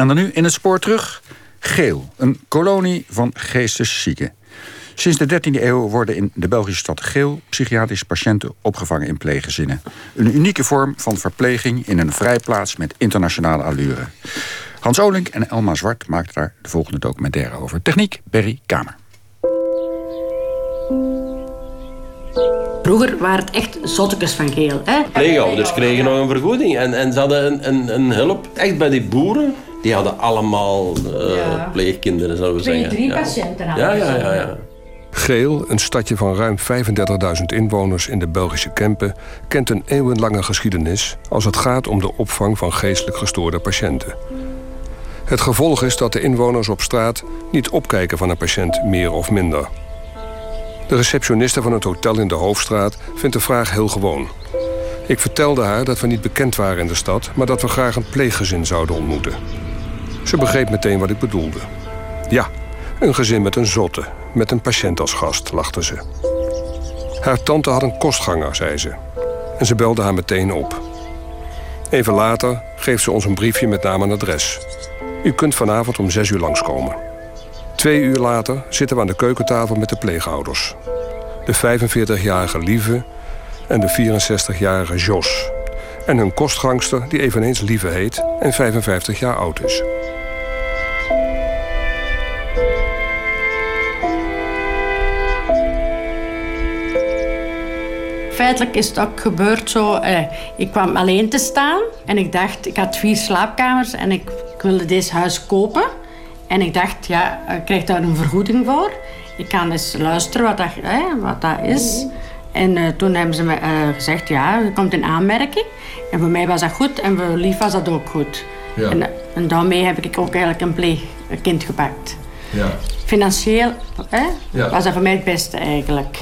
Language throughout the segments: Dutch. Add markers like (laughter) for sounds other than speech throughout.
En dan nu in het spoor terug. Geel, een kolonie van geesteszieken. Sinds de 13e eeuw worden in de Belgische stad Geel psychiatrische patiënten opgevangen in pleeggezinnen. Een unieke vorm van verpleging in een vrijplaats met internationale allure. Hans Olink en Elma Zwart maakten daar de volgende documentaire over. Techniek, Berry Kamer. Vroeger waren het echt zottekes van geel. Hè? Pleegouders kregen nog een vergoeding. En, en ze hadden een, een, een hulp. Echt bij die boeren. Die hadden allemaal uh, ja. pleegkinderen, zouden we Twee, zeggen. drie ja. patiënten hadden Ja, ja, ja. ja. Geel, een stadje van ruim 35.000 inwoners in de Belgische Kempen, kent een eeuwenlange geschiedenis als het gaat om de opvang van geestelijk gestoorde patiënten. Het gevolg is dat de inwoners op straat niet opkijken van een patiënt meer of minder. De receptioniste van het hotel in de Hoofdstraat vindt de vraag heel gewoon. Ik vertelde haar dat we niet bekend waren in de stad, maar dat we graag een pleeggezin zouden ontmoeten. Ze begreep meteen wat ik bedoelde. Ja, een gezin met een zotte, met een patiënt als gast, lachte ze. Haar tante had een kostganger, zei ze. En ze belde haar meteen op. Even later geeft ze ons een briefje met naam en adres. U kunt vanavond om zes uur langskomen. Twee uur later zitten we aan de keukentafel met de pleegouders. De 45-jarige Lieve en de 64-jarige Jos. En hun kostgangster, die eveneens Lieve heet en 55 jaar oud is. Feitelijk is het ook gebeurd zo. Eh, ik kwam alleen te staan en ik dacht, ik had vier slaapkamers en ik, ik wilde deze huis kopen. En ik dacht, ja, ik krijg daar een vergoeding voor. Ik kan eens luisteren wat dat, eh, wat dat is. En uh, toen hebben ze me uh, gezegd, ja, je komt in aanmerking. En voor mij was dat goed en voor Lief was dat ook goed. Ja. En, en daarmee heb ik ook eigenlijk een pleegkind gepakt. Ja. Financieel hè, Ja. was dat voor mij het beste eigenlijk.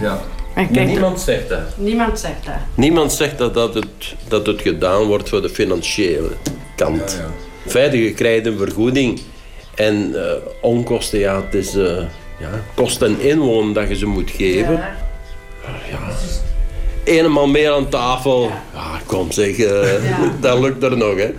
Ja. Maar niemand zegt dat. niemand zegt dat. Niemand zegt dat, dat, het, dat het gedaan wordt voor de financiële kant. Ja, ja. In feite, je krijgt een vergoeding. En eh, onkosten, ja, het is eh, ja, kost en inwonen dat je ze moet geven. Ja. Eenmaal meer aan tafel. Ja, kom zeg, eh, Ja. (laughs) dat lukt er nog, hè.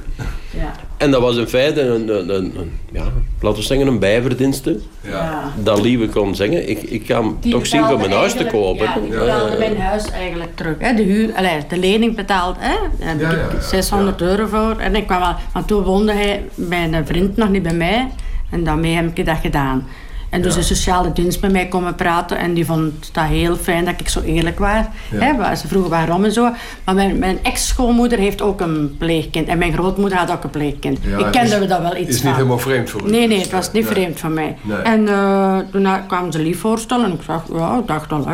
Ja. En dat was in feite een, een, een, een- ja, laten we zeggen, een bijverdienste. Ja. Dat Lieve kon zeggen, ik, ik ga hem Die toch zien voor betaalde mijn huis te kopen. Ja, die betaalde mijn huis eigenlijk terug. Hè. De, huur, allee, de lening betaald, hè. daar heb Ja, ik ja, ja. 600 euro voor. En ik kwam wel, want toen woonde hij, mijn vriend nog niet bij mij. En daarmee heb ik dat gedaan. En dus Ja. de sociale dienst met mij komen praten. En die vond dat heel fijn dat ik zo eerlijk was. Ja. Ze vroegen waarom en zo. Maar mijn, mijn ex-schoonmoeder heeft ook een pleegkind. En mijn grootmoeder had ook een pleegkind. Ja, ik kende is- daar wel iets Is van. niet helemaal vreemd voor u? Nee, nee, het was niet Nee. vreemd van mij. Nee. En eh, toen kwamen ze lief voorstellen en ik zag, ja, ik dacht al,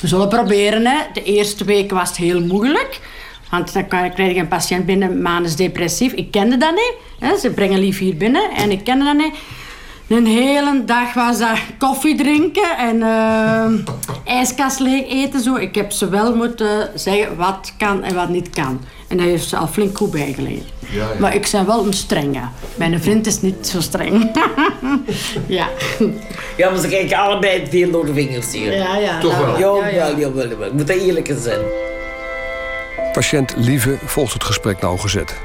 we zullen proberen. Hè. De eerste week was het heel moeilijk. Want dan krijg je een patiënt binnen, manisch depressief. Ik kende dat niet. Hè. Ze brengen lief hier binnen en ik kende dat niet. Een hele dag was dat koffie drinken en eh ijskast leeg eten. Zo. Ik heb ze wel moeten zeggen wat kan en wat niet kan. En daar heeft ze al flink goed bijgeleerd. Ja, ja. Maar ik ben wel een strenge. Mijn vriend is niet zo streng. (laughs) ja. Ja, maar ze kijken allebei veel door de vingers hier. Ja, ja. Toch wel? Ja, ja. jawel. Ik moet dat eerlijk zijn. Patiënt Lieve volgt het gesprek nauwgezet.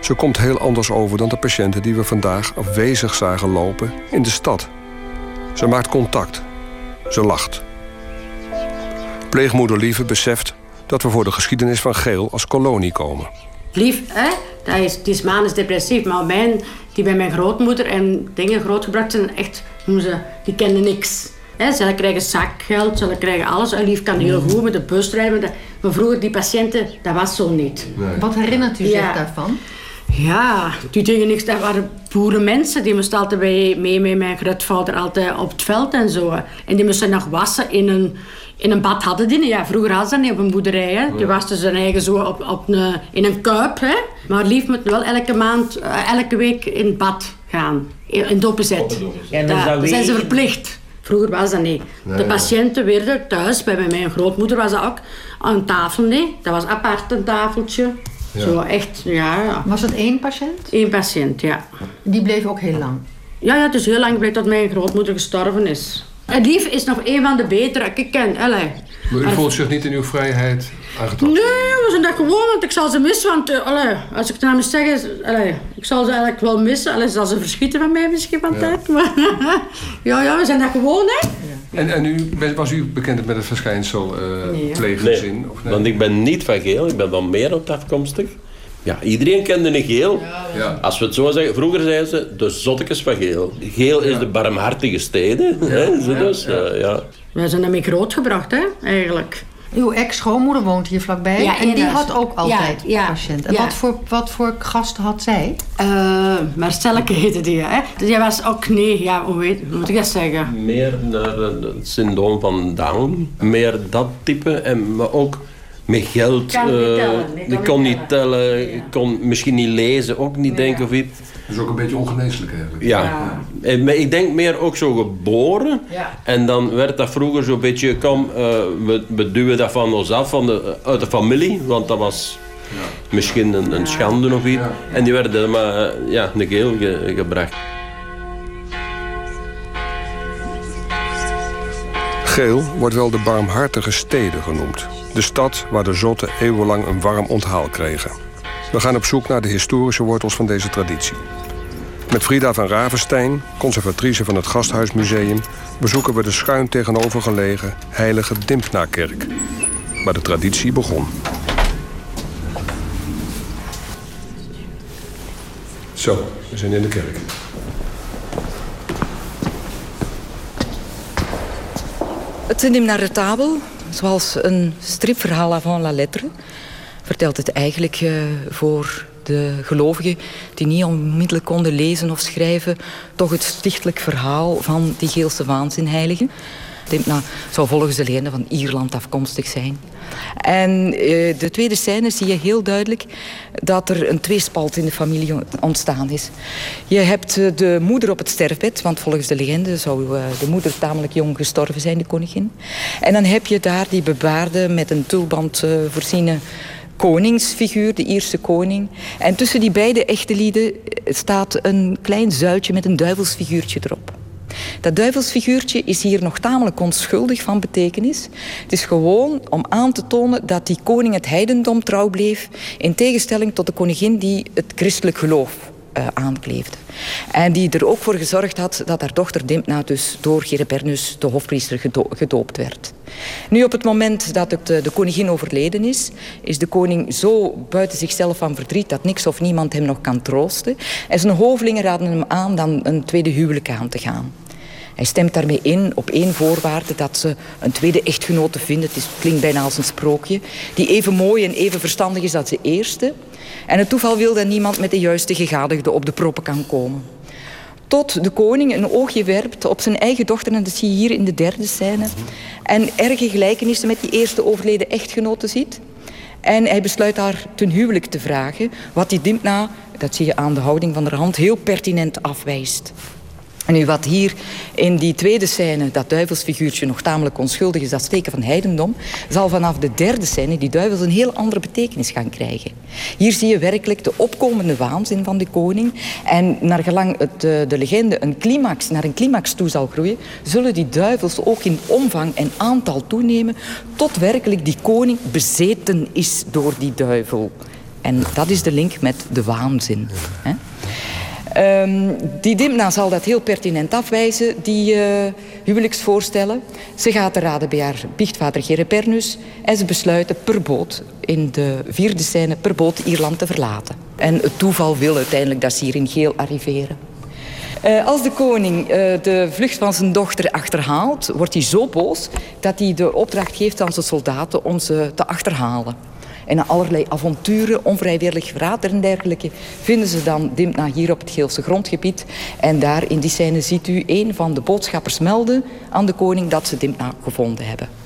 Ze komt heel anders over dan de patiënten die we vandaag afwezig zagen lopen in de stad. Ze maakt contact. Ze lacht. Pleegmoeder Lieve beseft dat we voor de geschiedenis van Geel als kolonie komen. Lief, hè? Dat is, die is manisch depressief. Maar mijn, die bij mijn grootmoeder en dingen grootgebracht zijn, echt, ze, die kennen niks. Hè, ze krijgen zakgeld, ze krijgen alles. En Lief kan heel goed met de bus rijden. Maar, vroeger, die patiënten, dat was zo niet. Wat herinnert u zich Ja. daarvan? Ja, die dingen niks. Dat waren boerenmensen. Die moesten altijd bij, mee met mijn grootvader altijd op het veld en zo. En die moesten nog wassen in een, in een bad hadden die niet. Ja, vroeger hadden ze dat niet op een boerderij. Hè. Die wasten zijn eigen zo op, op een, in een kuip. Hè. Maar lief moet wel elke maand, eh, elke week in het bad gaan. In, in het openzet. Ja, dan Ja, dan zijn ze verplicht. Vroeger was dat niet. de patiënten werden thuis, bij mijn grootmoeder was dat ook, aan een tafel niet. Dat was apart een tafeltje. Zo echt, ja, ja. Was het één patiënt? Eén patiënt, ja. Die bleef ook heel lang. Ja, ja, het is heel lang geleden dat mijn grootmoeder gestorven is. En Lief is nog een van de betere. Ik ken, allee. Maar u voelt zich niet in uw vrijheid aangetrokken? Nee, we zijn dat gewoon, want ik zal ze missen. Want uh, allee, als ik het nou moet zeggen, allee, ik zal ze eigenlijk wel missen. Allee, zal ze verschieten van mij misschien van Ja. tijd. Maar (laughs) ja, ja, we zijn dat gewoon, hè. En, en u, was u bekend met het verschijnsel eh Nee. pleeggezin? Nee, Of nee? want ik ben niet van geel, ik ben van Merelt afkomstig. Ja, iedereen kende een geel. Ja. Als we het zo zeggen, vroeger zeiden ze de zottekes van geel. Geel is de barmhartige steden. Hè, zo dus, eh, ja. Wij zijn daarmee grootgebracht, hè, eigenlijk. Uw ex-schoonmoeder woont hier vlakbij. Ja, en die had ook altijd Ja, ja, patiënten. En ja. wat, voor, wat voor gasten had zij? Eh Marcelleke heette die, hè. Die was ook, nee, ja, hoe, weet, hoe moet ik dat zeggen? Meer naar het syndroom van Down. Meer dat type. En, maar ook met geld. Kan niet eh, tellen, kan kon niet tellen. kon misschien niet lezen, ook niet denken of iets. Dat is ook een beetje ongeneeslijk eigenlijk. Ja. Eh, ik denk meer ook zo geboren. Ja. En dan werd dat vroeger zo'n beetje, kom, eh, we, we duwen dat van ons af, van de, uit de familie. Want dat was misschien een, een schande of iets. Ja. En die werden maar eh, ja, de geel ge- gebracht. Geel wordt wel de barmhartige steden genoemd. De stad waar de zotten eeuwenlang een warm onthaal kregen. We gaan op zoek naar de historische wortels van deze traditie. Met Frida van Ravenstein, conservatrice van het Gasthuismuseum... bezoeken we de schuin tegenover gelegen heilige Dimpna-kerk... waar de traditie begon. Zo, we zijn in de kerk. Het Indemnaretabel, zoals een stripverhaal avant la lettre, vertelt het eigenlijk eh, voor de gelovigen die niet onmiddellijk konden lezen of schrijven, toch het stichtelijk verhaal van die Geelse waanzinheilige. Dimna zou volgens de legende van Ierland afkomstig zijn. En eh, de tweede scène zie je heel duidelijk dat er een tweespalt in de familie ontstaan is. Je hebt eh, de moeder op het sterfbed, want volgens de legende zou de moeder tamelijk jong gestorven zijn, de koningin. En dan heb je daar die bebaarde met een tulband voorziene koningsfiguur, de Ierse koning. En tussen die beide echte lieden staat een klein zuiltje met een duivelsfiguurtje erop. Dat duivelsfiguurtje is hier nog tamelijk onschuldig van betekenis. Het is gewoon om aan te tonen dat die koning het heidendom trouw bleef... in tegenstelling tot de koningin die het christelijk geloof eh, aankleefde. En die er ook voor gezorgd had dat haar dochter Dimpna dus door Gerebernus, de hofpriester, gedo- gedoopt werd. Nu, op het moment dat het, eh, de koningin overleden is, is de koning zo buiten zichzelf van verdriet dat niks of niemand hem nog kan troosten. En zijn hovelingen raden hem aan dan een tweede huwelijk aan te gaan. Hij stemt daarmee in op één voorwaarde dat ze een tweede echtgenote vinden. Het is, klinkt bijna als een sprookje. Die even mooi en even verstandig is als de eerste. En het toeval wil dat niemand met de juiste gegadigde op de proppen kan komen. Tot de koning een oogje werpt op zijn eigen dochter. En dat zie je hier in de derde scène. En erge gelijkenissen met die eerste overleden echtgenote ziet. En hij besluit haar ten huwelijk te vragen. Wat die Dimpna, dat zie je aan de houding van haar hand, heel pertinent afwijst. Nu wat hier in die tweede scène, dat duivelsfiguurtje nog tamelijk onschuldig is, dat steken van heidendom, zal vanaf de derde scène die duivels een heel andere betekenis gaan krijgen. Hier zie je werkelijk de opkomende waanzin van de koning. En naar gelang het, eh, de legende een climax, naar een climax toe zal groeien, zullen die duivels ook in omvang en aantal toenemen, tot werkelijk die koning bezeten is door die duivel. En dat is de link met de waanzin. Ehm, die Dimna zal dat heel pertinent afwijzen, die eh, huwelijksvoorstellen. Ze gaat te raden bij haar biechtvader Gerebernus en ze besluiten per boot, in de vierde scène, per boot Ierland te verlaten. En het toeval wil uiteindelijk dat ze hier in geel arriveren. Eh, als de koning eh, de vlucht van zijn dochter achterhaalt, wordt hij zo boos dat hij de opdracht geeft aan zijn soldaten om ze te achterhalen. En na allerlei avonturen, onvrijwillig verraad en dergelijke, vinden ze dan Dimna hier op het Geelse grondgebied. En daar in die scène ziet u een van de boodschappers melden aan de koning dat ze Dimna gevonden hebben.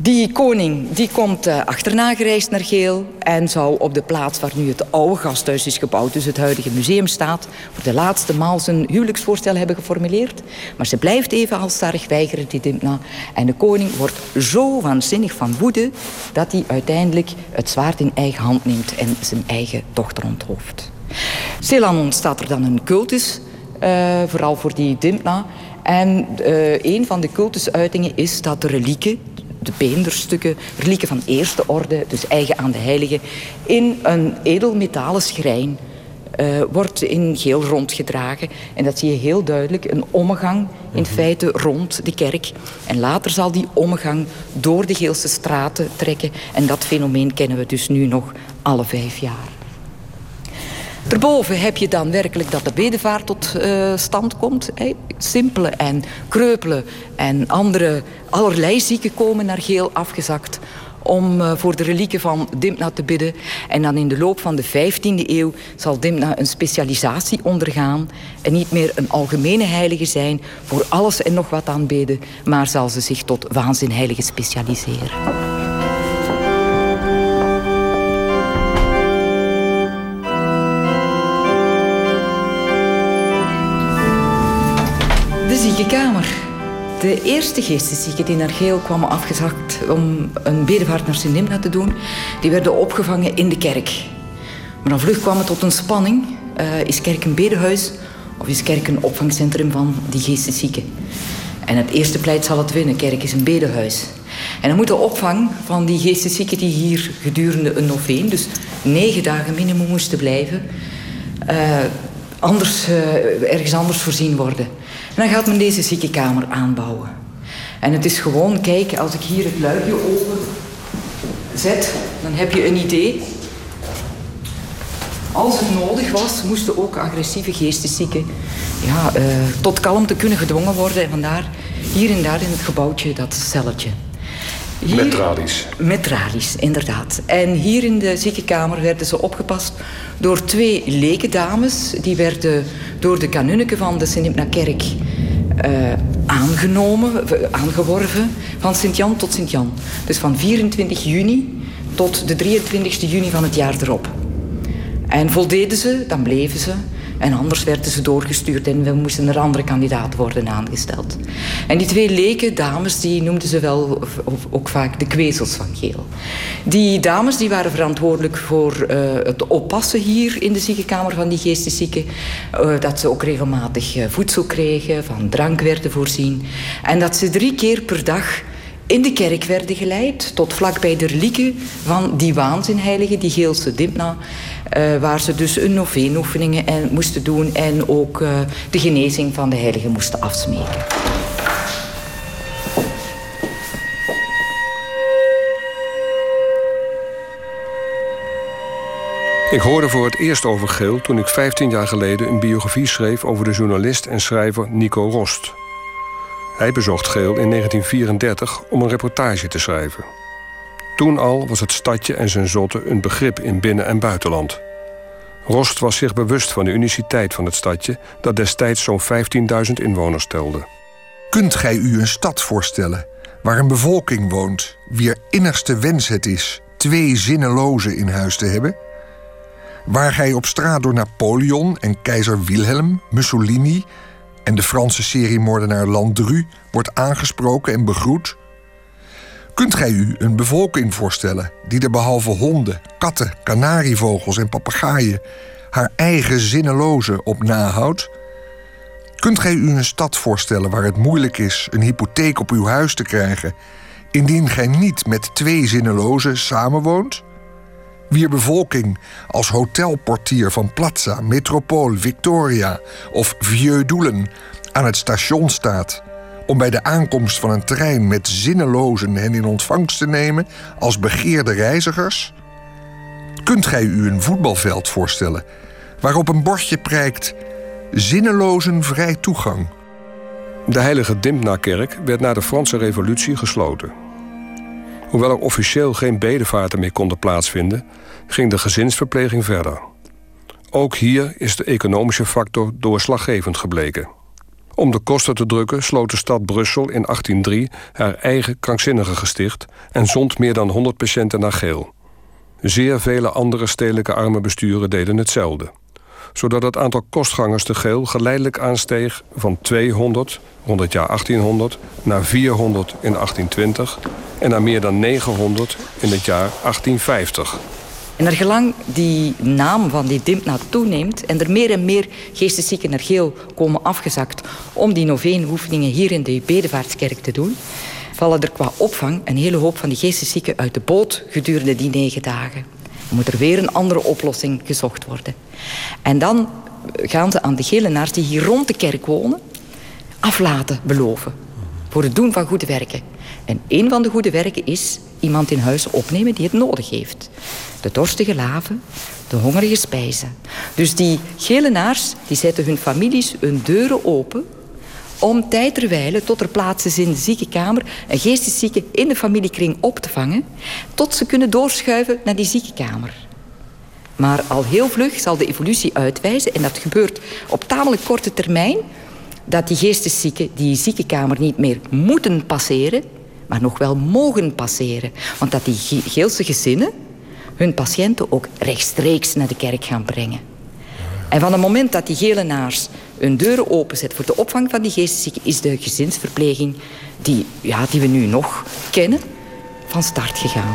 Die koning die komt eh, achterna gereisd naar Geel en zou op de plaats waar nu het oude gasthuis is gebouwd, dus het huidige museum staat, voor de laatste maal zijn huwelijksvoorstel hebben geformuleerd. Maar ze blijft even halstarrig weigeren, die Dimna. En de koning wordt zo waanzinnig van woede dat hij uiteindelijk het zwaard in eigen hand neemt en zijn eigen dochter onthoofdt. Stilaan ontstaat er dan een cultus, eh, vooral voor die Dimna. En eh, een van de cultusuitingen is dat de relieken, de beenderstukken, relieken van eerste orde, dus eigen aan de heilige, in een edelmetalen schrijn uh, wordt in geel rondgedragen. En dat zie je heel duidelijk, een omgang in mhm. feite rond de kerk. En later zal die omgang door de Geelse straten trekken. En dat fenomeen kennen we dus nu nog alle vijf jaar. Daarboven heb je dan werkelijk dat de bedevaart tot uh, stand komt. Hè. Simpele en kreupelen en andere allerlei zieken komen naar geel afgezakt om uh, voor de relieken van Dimna te bidden. En dan in de loop van de 15e eeuw zal Dimna een specialisatie ondergaan en niet meer een algemene heilige zijn voor alles en nog wat aanbeden, maar zal ze zich tot waanzinheilige specialiseren. De eerste geesteszieken die naar Geel kwamen afgezakt om een bedevaart naar Sint-Nimna te doen, die werden opgevangen in de kerk. Maar dan vlug kwam het tot een spanning. Uh, is kerk een bedehuis of is kerk een opvangcentrum van die geesteszieken? En het eerste pleit zal het winnen. Kerk is een bedehuis. En dan moet de opvang van die geesteszieken die hier gedurende een noveen, dus negen dagen minimum moesten blijven, uh, anders, uh, ergens anders voorzien worden. En dan gaat men deze ziekenkamer aanbouwen. En het is gewoon, kijk, als ik hier het luikje open zet, dan heb je een idee. Als het nodig was, moesten ook agressieve geesteszieken ja, uh, tot kalmte kunnen gedwongen worden. En vandaar hier en daar in het gebouwtje dat celletje. Hier, met tralies. Met tralies, inderdaad. En hier in de ziekenkamer werden ze opgepast door twee lekendames. Die werden door de kanunniken van de Sint-Nipna-kerk uh, aangenomen, aangeworven van Sint-Jan tot Sint-Jan. Dus van 24 juni tot de 23 juni van het jaar erop. En voldeden ze, dan bleven ze. En anders werden ze doorgestuurd en we moesten er andere kandidaat worden aangesteld. En die twee leken dames, die noemden ze wel ook vaak de kwezels van Geel. Die dames die waren verantwoordelijk voor uh, het oppassen hier in de ziekenkamer van die geesteszieken. Uh, dat ze ook regelmatig uh, voedsel kregen, van drank werden voorzien. En dat ze drie keer per dag in de kerk werden geleid, tot vlakbij de relieken van die waanzinheilige, die Geelse Dimpna, uh, waar ze dus een novenoefeningen en moesten doen en ook uh, de genezing van de heilige moesten afsmeken. Ik hoorde voor het eerst over Geel toen ik 15 jaar geleden een biografie schreef over de journalist en schrijver Nico Rost. Hij bezocht Geel in 1934 om een reportage te schrijven. Toen al was het stadje en zijn zotte een begrip in binnen- en buitenland. Rost was zich bewust van de uniciteit van het stadje... dat destijds zo'n 15.000 inwoners telde. Kunt gij u een stad voorstellen waar een bevolking woont... wier innigste wens het is twee zinnelozen in huis te hebben? Waar gij op straat door Napoleon en keizer Wilhelm, Mussolini en de Franse seriemoordenaar Landru wordt aangesproken en begroet? Kunt gij u een bevolking voorstellen die er behalve honden, katten, kanarievogels en papegaaien haar eigen zinneloze op nahoudt? Kunt gij u een stad voorstellen waar het moeilijk is een hypotheek op uw huis te krijgen, indien gij niet met twee zinnelozen samenwoont? wier bevolking als hotelportier van Plaza, Metropool, Victoria of Vieux Doelen aan het station staat om bij de aankomst van een trein met zinnelozen hen in ontvangst te nemen als begeerde reizigers? Kunt gij u een voetbalveld voorstellen waarop een bordje prijkt zinnelozen vrij toegang? De heilige Dimpna-kerk werd na de Franse revolutie gesloten. Hoewel er officieel geen bedevaarten meer konden plaatsvinden, ging de gezinsverpleging verder. Ook hier is de economische factor doorslaggevend gebleken. Om de kosten te drukken sloot de stad Brussel in 1803 haar eigen krankzinnige gesticht en zond meer dan 100 patiënten naar Geel. Zeer vele andere stedelijke armenbesturen deden hetzelfde. Zodat het aantal kostgangers te Geel geleidelijk aansteeg van 200 rond het jaar 1800 naar 400 in 1820 en naar meer dan 900 in het jaar 1850. En naar gelang die naam van die Dimpna toeneemt en er meer en meer geesteszieken naar geel komen afgezakt om die noveenoefeningen hier in de Bedevaartskerk te doen, vallen er qua opvang een hele hoop van die geesteszieken uit de boot gedurende die negen dagen. Dan moet er weer een andere oplossing gezocht worden. En dan gaan ze aan de gelenaars die hier rond de kerk wonen aflaten beloven. Voor het doen van goede werken. En een van de goede werken is iemand in huis opnemen die het nodig heeft. De dorstige laven, de hongerige spijzen. Dus die gelenaars die zetten hun families hun deuren open om tijd terwijl tot er plaats is in de ziekenkamer een geesteszieke in de familiekring op te vangen, tot ze kunnen doorschuiven naar die ziekenkamer. Maar al heel vlug zal de evolutie uitwijzen, en dat gebeurt op tamelijk korte termijn, dat die geesteszieken die ziekenkamer niet meer moeten passeren, maar nog wel mogen passeren. Want dat die Geelse gezinnen hun patiënten ook rechtstreeks naar de kerk gaan brengen. En van het moment dat die gelenaars hun deuren openzet voor de opvang van die geesteszieken, is de gezinsverpleging die, ja, die we nu nog kennen, van start gegaan.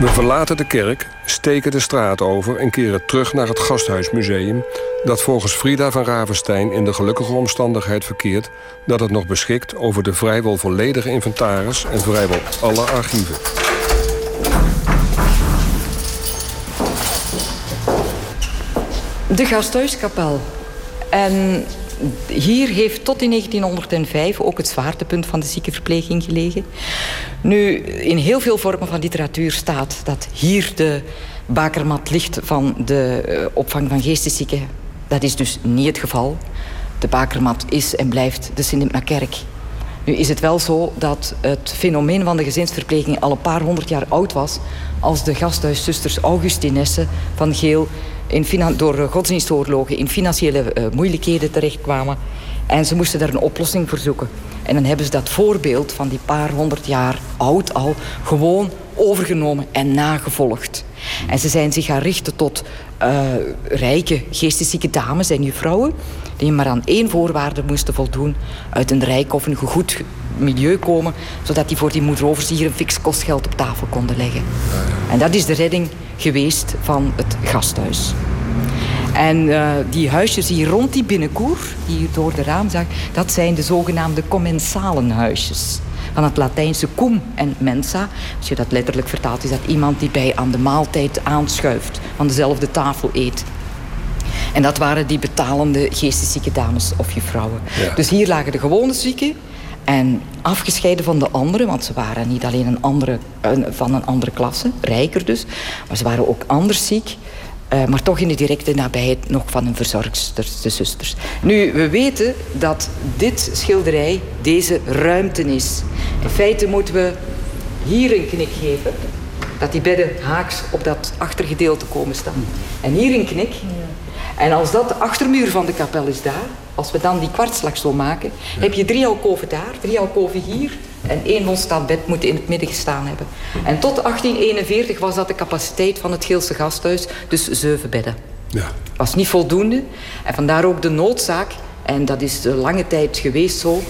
We verlaten de kerk, steken de straat over en keren terug naar het Gasthuismuseum, dat volgens Frida van Ravenstein in de gelukkige omstandigheid verkeert dat het nog beschikt over de vrijwel volledige inventaris en vrijwel alle archieven. De Gasthuiskapel. En hier heeft tot in 1905 ook het zwaartepunt van de ziekenverpleging gelegen. Nu, in heel veel vormen van literatuur staat dat hier de bakermat ligt van de eh, opvang van geesteszieken. Dat is dus niet het geval. De bakermat is en blijft de Sint-Kerk. Nu is het wel zo dat het fenomeen van de gezinsverpleging al een paar honderd jaar oud was als de gasthuiszusters Augustinessen van Geel in door godsdienstoorlogen in financiële uh, moeilijkheden terechtkwamen. En ze moesten daar een oplossing voor zoeken. En dan hebben ze dat voorbeeld van die paar honderd jaar oud al gewoon overgenomen en nagevolgd. En ze zijn zich gaan richten tot uh, rijke, geesteszieke dames en juffrouwen... die maar aan één voorwaarde moesten voldoen... uit een rijk of een goed milieu komen... zodat die voor die moedrovers hier een fix kostgeld op tafel konden leggen. En dat is de redding geweest van het gasthuis. En uh, die huisjes hier rond die binnenkoer, die je door de raam zag... dat zijn de zogenaamde commensalenhuisjes. Van het Latijnse cum en mensa. Als je dat letterlijk vertaalt, is dat iemand die bij aan de maaltijd aanschuift. Van dezelfde tafel eet. En dat waren die betalende geesteszieke dames of juffrouwen. Ja. Dus hier lagen de gewone zieken... En afgescheiden van de anderen, want ze waren niet alleen een andere, van een andere klasse, rijker dus, maar ze waren ook anders ziek. Uh, maar toch in de directe nabijheid nog van hun verzorgsters, de zusters. Nu, we weten dat dit schilderij deze ruimte is. In feite moeten we hier een knik geven. Dat die bedden haaks op dat achtergedeelte komen staan. En hier een knik. En als dat de achtermuur van de kapel is daar, als we dan die kwartslag zo maken, heb je drie alkoven daar, drie alkoven hier en één losstaand bed moet in het midden gestaan hebben. En tot 1841 was dat de capaciteit van het Geelse gasthuis, dus zeven bedden. Ja. Was niet voldoende. En vandaar ook de noodzaak, en dat is de lange tijd geweest zo,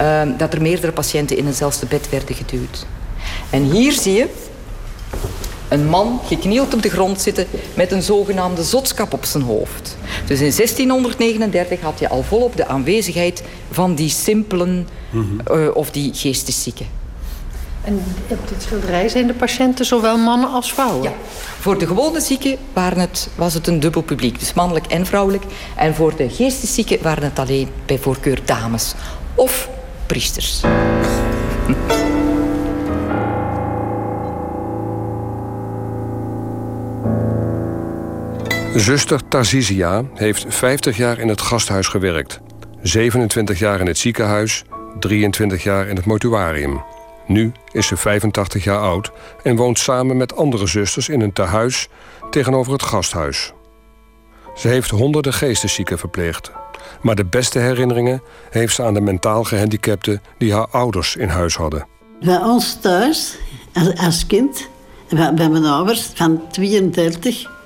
uh, dat er meerdere patiënten in eenzelfde bed werden geduwd. En hier zie je een man geknield op de grond zitten met een zogenaamde zotskap op zijn hoofd. Dus in 1639 had je al volop de aanwezigheid van die simpelen uh, of die geesteszieken. En op dit schilderij zijn de patiënten zowel mannen als vrouwen? Ja. Voor de gewone zieken waren het, was het een dubbel publiek, dus mannelijk en vrouwelijk. En voor de geesteszieken waren het alleen bij voorkeur dames of priesters. (laughs) Zuster Tarzizia heeft 50 jaar in het gasthuis gewerkt. 27 jaar in het ziekenhuis, 23 jaar in het mortuarium. Nu is ze 85 jaar oud en woont samen met andere zusters in een tehuis tegenover het gasthuis. Ze heeft honderden geesteszieken verpleegd. Maar de beste herinneringen heeft ze aan de mentaal gehandicapten die haar ouders in huis hadden. Bij ons thuis, als, kind, bij mijn ouders van 32,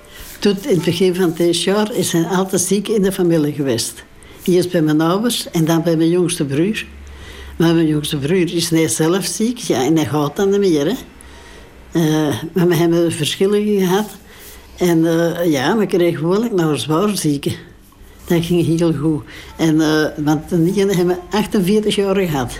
toen in het begin van dit jaar, is hij altijd ziek in de familie geweest. Eerst bij mijn ouders en dan bij mijn jongste broer. Maar mijn jongste broer is niet zelf ziek. Ja, en hij gaat dan niet meer. Uh, maar we hebben verschillen gehad. En uh, ja, we kregen gewoonlijk naar zwaar zieken. Dat ging heel goed. En, uh, want ene hebben 48 jaar gehad.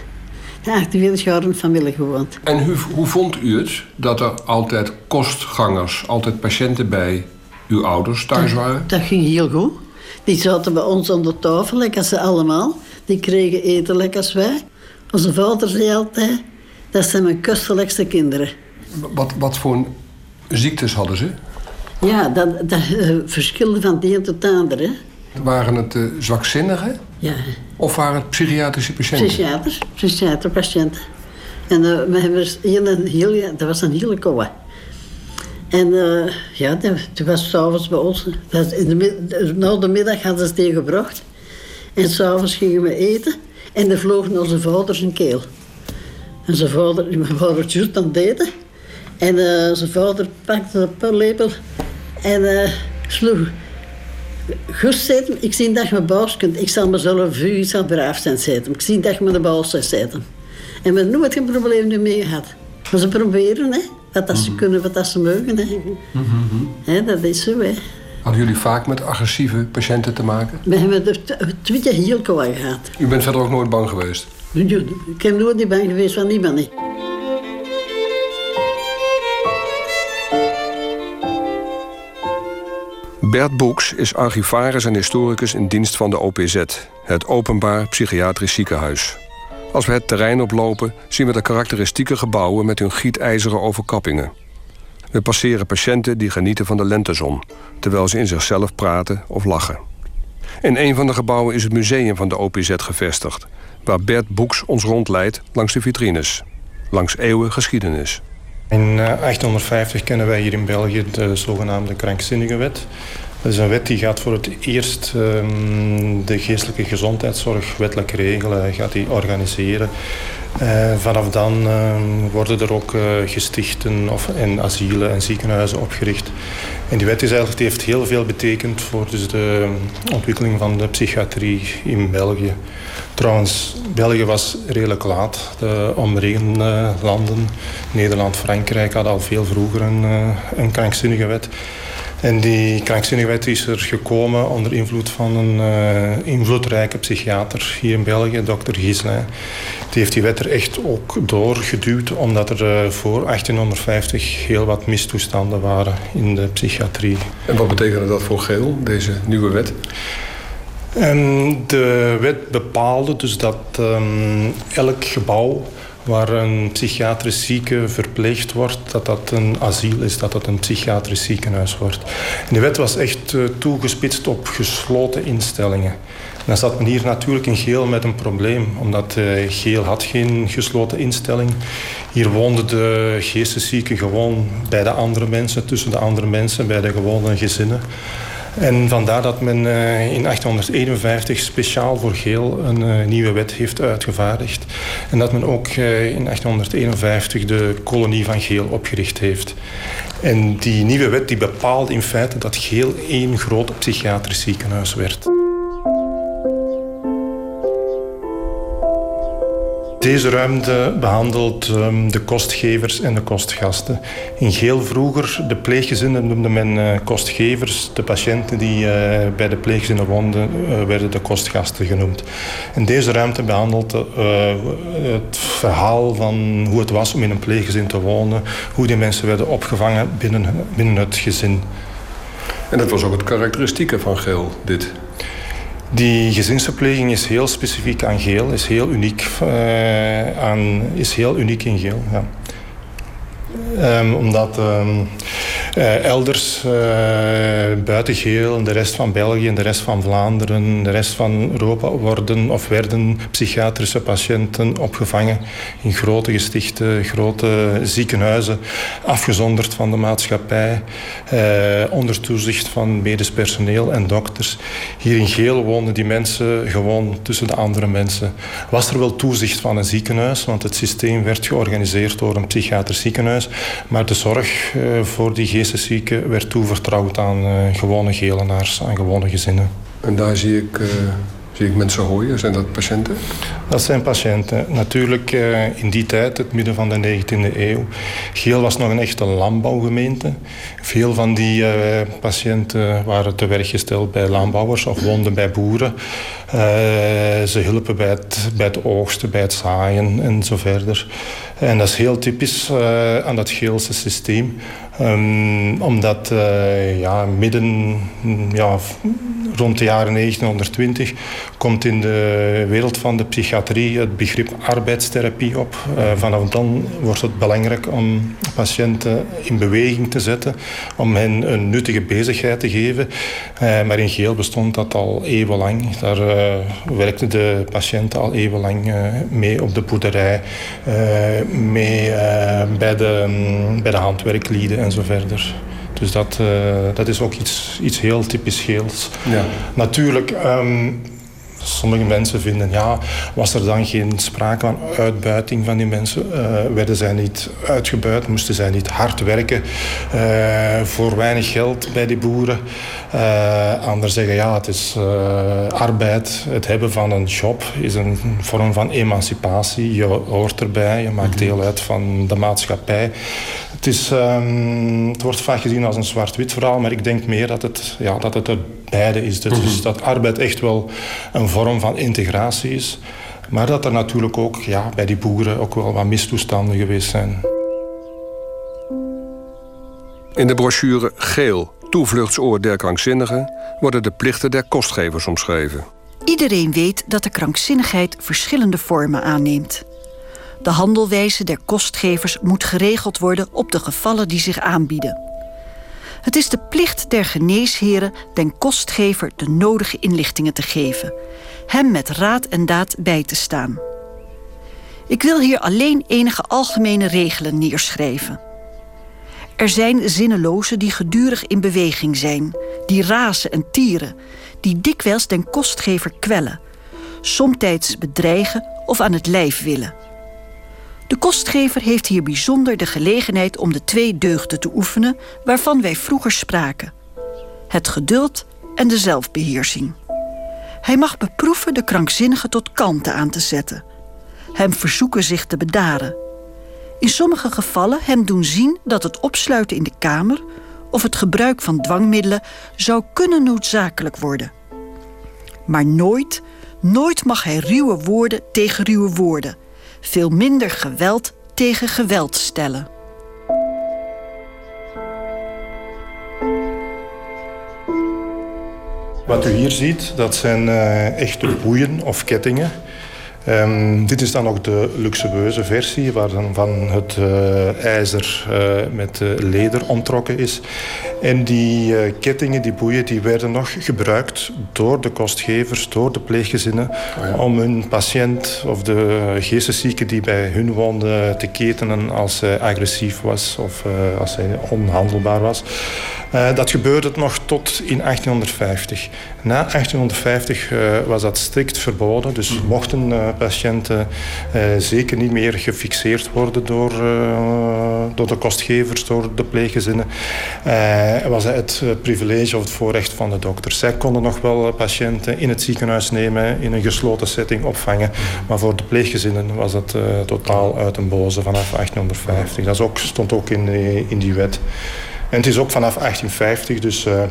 48 jaar in de familie gewoond. En hoe, hoe vond u het dat er altijd kostgangers, altijd patiënten bij uw ouders thuis waren? Dat, ging heel goed. Die zaten bij ons aan de tafel, lekker ze allemaal. Die kregen eten lekker als wij. Onze vader zei altijd, dat zijn mijn kostelijkste kinderen. Wat, wat voor ziektes hadden ze? Ja, dat, dat uh, verschilde van de een tot de andere. Waren het uh, zwakzinnigen? Ja. Of waren het psychiatrische patiënten? Psychiaters, psychiaterpatiënten. En uh, we hebben een heel, dat was een hele koude. En uh, ja, toen was s'avonds bij ons. In de, na de middag hadden ze het gebracht. En s'avonds gingen we eten. En er vloog zijn vader zijn keel. En zijn vader, (laughs) mijn vader aan het eten. En uh, zijn vader pakte een paplepel en uh, sloeg. Gust zetten, ik zie dat je mijn baas kunt. Ik zal mezelf vuur, ik zal braaf zijn zetten. Ik zie dat je me de baas zetten. En we hebben nooit geen probleem mee gehad. Maar ze proberen, hè. Wat dat ze Mhm. kunnen, wat dat ze mogen, hè. hè dat is zo, hè. Hadden jullie vaak met agressieve patiënten te maken? We hebben er twee keer heel kwaad gehad. U bent verder ook nooit bang geweest? Ik ben nooit niet bang geweest van niemand, niet. Bert Boeks is archivaris en historicus in dienst van de OPZ, het Openbaar Psychiatrisch Ziekenhuis. Als we het terrein oplopen, zien we de karakteristieke gebouwen met hun gietijzeren overkappingen. We passeren patiënten die genieten van de lentezon, terwijl ze in zichzelf praten of lachen. In een van de gebouwen is het museum van de OPZ gevestigd, waar Bert Boeks ons rondleidt langs de vitrines, langs eeuwen geschiedenis. In 1850 kennen wij hier in België de zogenaamde krankzinnige wet. Dat is een wet die gaat voor het eerst um, de geestelijke gezondheidszorg wettelijk regelen, gaat die organiseren. Uh, vanaf dan uh, worden er ook uh, gestichten of, en asielen en ziekenhuizen opgericht. En die wet is eigenlijk, die heeft heel veel betekend voor dus de ontwikkeling van de psychiatrie in België. Trouwens, België was redelijk laat. De omringende landen, Nederland, Frankrijk, hadden al veel vroeger een, een krankzinnige wet. En die krankzinnige wet is er gekomen onder invloed van een uh, invloedrijke psychiater hier in België, dokter Gislin. Die heeft die wet er echt ook doorgeduwd, omdat er uh, voor 1850 heel wat mistoestanden waren in de psychiatrie. En wat betekende dat voor Geel, deze nieuwe wet? En de wet bepaalde dus dat um, elk gebouw waar een psychiatrisch zieke verpleegd wordt, dat dat een asiel is, dat dat een psychiatrisch ziekenhuis wordt. En de wet was echt uh, toegespitst op gesloten instellingen. En dan zat men hier natuurlijk in Geel met een probleem, omdat uh, Geel had geen gesloten instelling. Hier woonden de geesteszieken gewoon bij de andere mensen, tussen de andere mensen, bij de gewone gezinnen. En vandaar dat men uh, in 1851 speciaal voor Geel een uh, nieuwe wet heeft uitgevaardigd. En dat men ook uh, in 1851 de kolonie van Geel opgericht heeft. En die nieuwe wet die bepaalde in feite dat Geel één groot psychiatrisch ziekenhuis werd. Deze ruimte behandelt um, de kostgevers en de kostgasten. In Geel vroeger, de pleeggezinnen noemde men uh, kostgevers. De patiënten die uh, bij de pleeggezinnen woonden, uh, werden de kostgasten genoemd. En deze ruimte behandelt het verhaal van hoe het was om in een pleeggezin te wonen. Hoe die mensen werden opgevangen binnen, binnen het gezin. En dat was ook het karakteristieke van Geel, dit? Die gezinsverpleging is heel specifiek aan geel, is heel uniek, uh, aan, is heel uniek in geel. Ja. Um, omdat um, uh, elders uh, buiten geel en de rest van België en de rest van Vlaanderen, de rest van Europa worden of werden psychiatrische patiënten opgevangen in grote gestichten, grote ziekenhuizen, afgezonderd van de maatschappij, uh, onder toezicht van medisch personeel en dokters. Hier in geel woonden die mensen gewoon tussen de andere mensen. Was er wel toezicht van een ziekenhuis, want het systeem werd georganiseerd door een psychiatrisch ziekenhuis, maar de zorg voor die geesteszieken werd toevertrouwd aan uh, gewone gelenaars, aan gewone gezinnen. En daar zie ik uh, zie ik mensen hooien. Zijn dat patiënten? Dat zijn patiënten. Natuurlijk in die tijd, het midden van de 19e eeuw. Geel was nog een echte landbouwgemeente. Veel van die patiënten waren te werk gesteld bij landbouwers of woonden bij boeren. ze hielpen bij het, bij het oogsten, bij het zaaien en zo verder. En dat is heel typisch aan dat Geelse systeem. Um, omdat uh, ja, midden ja, rond de jaren 1920 komt in de wereld van de psychiatrie het begrip arbeidstherapie op. Uh, vanaf dan wordt het belangrijk om patiënten in beweging te zetten, om hen een nuttige bezigheid te geven. Uh, maar in Geel bestond dat al eeuwenlang. Daar werkten de patiënten al eeuwenlang mee op de boerderij, mee bij, de, bij de handwerklieden en zo verder. Dus dat, uh, dat is ook iets, iets heel typisch Geels. Ja. Natuurlijk, um, sommige mensen vinden, ja, was er dan geen sprake van uitbuiting van die mensen? Uh, werden zij niet uitgebuit? Moesten zij niet hard werken uh, voor weinig geld bij die boeren? Uh, anderen zeggen, ja, het is arbeid. Het hebben van een job is een vorm van emancipatie. Je hoort erbij, je maakt mhm. deel uit van de maatschappij. Het, is, um, het wordt vaak gezien als een zwart-wit verhaal, maar ik denk meer dat het, ja, dat het er beide is. Mhm. dat arbeid echt wel een vorm van integratie is. Maar dat er natuurlijk ook ja, bij die boeren ook wel wat mistoestanden geweest zijn. In de brochure Geel, toevluchtsoor der krankzinnigen... worden de plichten der kostgevers omschreven. Iedereen weet dat de krankzinnigheid verschillende vormen aanneemt. De handelwijze der kostgevers moet geregeld worden op de gevallen die zich aanbieden. Het is de plicht der geneesheren den kostgever de nodige inlichtingen te geven, hem met raad en daad bij te staan. Ik wil hier alleen enige algemene regelen neerschrijven. Er zijn zinnelozen die gedurig in beweging zijn, die razen en tieren, die dikwijls den kostgever kwellen, somtijds bedreigen of aan het lijf willen. De kostgever heeft hier bijzonder de gelegenheid om de twee deugden te oefenen waarvan wij vroeger spraken: het geduld en de zelfbeheersing. Hij mag beproeven de krankzinnige tot kalmte aan te zetten, hem verzoeken zich te bedaren. In sommige gevallen hem doen zien dat het opsluiten in de kamer of het gebruik van dwangmiddelen zou kunnen noodzakelijk worden. Maar nooit, nooit mag hij ruwe woorden tegen ruwe woorden veel minder geweld tegen geweld stellen. Wat u hier ziet, dat zijn uh, echte boeien of kettingen. Um, dit is dan ook de luxueuze versie, waar dan van het uh, ijzer uh, met uh, leder omtrokken is. En die kettingen, die boeien, die werden nog gebruikt door de kostgevers, door de pleeggezinnen, oh om hun patiënt of de geesteszieke die bij hun woonde te ketenen als hij agressief was of als hij onhandelbaar was. Uh, dat gebeurde nog tot in 1850. Na 1850 uh, was dat strikt verboden. Dus mm. mochten uh, patiënten zeker niet meer gefixeerd worden door, door de kostgevers, door de pleeggezinnen. was het privilege of het voorrecht van de dokters. Zij konden nog wel patiënten in het ziekenhuis nemen, in een gesloten setting opvangen. Mm. Maar voor de pleeggezinnen was dat totaal uit een boze vanaf 1850. Dat ook, stond ook in, in die wet. En het is ook vanaf 1850 dus uh,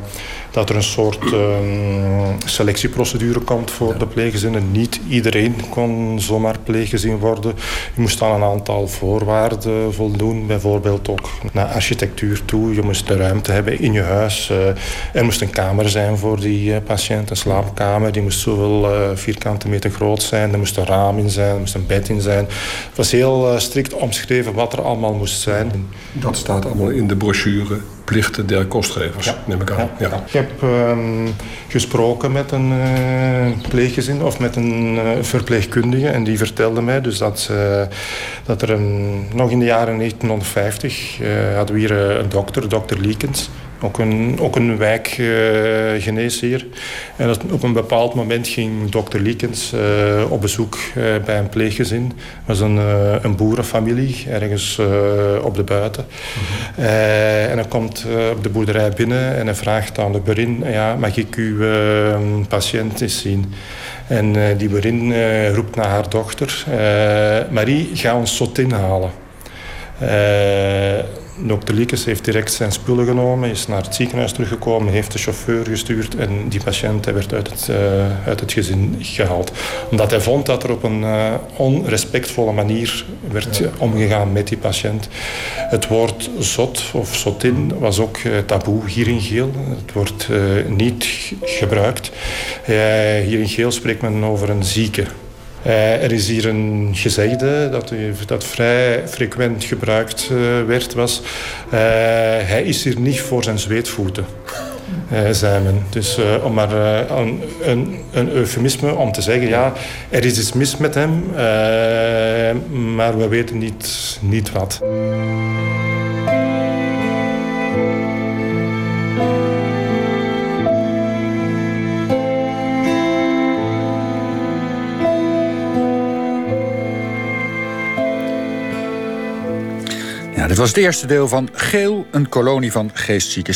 dat er een soort um, selectieprocedure komt voor de pleeggezinnen. Niet iedereen kon zomaar pleeggezin worden. Je moest aan een aantal voorwaarden voldoen. Bijvoorbeeld ook naar architectuur toe. Je moest de ruimte hebben in je huis. Uh, er moest een kamer zijn voor die uh, patiënt, een slaapkamer. Die moest zoveel vierkante meter groot zijn. Er moest een raam in zijn, er moest een bed in zijn. Het was heel strikt omschreven wat er allemaal moest zijn. Dat staat allemaal in de brochure plichten der kostgevers, ja. neem ik aan. Ja. Ik heb ehm, gesproken met een uh, pleeggezin of met een uh, verpleegkundige en die vertelde mij dus dat, uh, dat er een, nog in de jaren 1950 hadden we hier een dokter, dokter Liekens. Ook een, ook een wijkgeneesheer. en dat, op een bepaald moment ging dokter Liekens op bezoek bij een pleeggezin. Dat was een, een boerenfamilie, ergens op de buiten. en hij komt op de boerderij binnen en hij vraagt aan de berin... Ja, mag ik uw patiënt eens zien? En uh, die berin uh, roept naar haar dochter... Uh, Marie, ga ons zot inhalen. Dokter Liekes heeft direct zijn spullen genomen, is naar het ziekenhuis teruggekomen, heeft de chauffeur gestuurd en die patiënt werd uit het, uh, uit het gezin gehaald. Omdat hij vond dat er op een uh, onrespectvolle manier werd ja. omgegaan met die patiënt. Het woord zot of zotin was ook uh, taboe hier in Geel. Het wordt niet gebruikt. hier in Geel spreekt men over een zieke. Uh, er is hier een gezegde dat, dat vrij frequent gebruikt uh, werd, was... Uh, hij is hier niet voor zijn zweetvoeten, zei men. Dus om maar een, een, een, eufemisme om te zeggen... ja, er is iets mis met hem, maar we weten niet, niet wat. Dit was het eerste deel van Geel, een kolonie van geestzieken.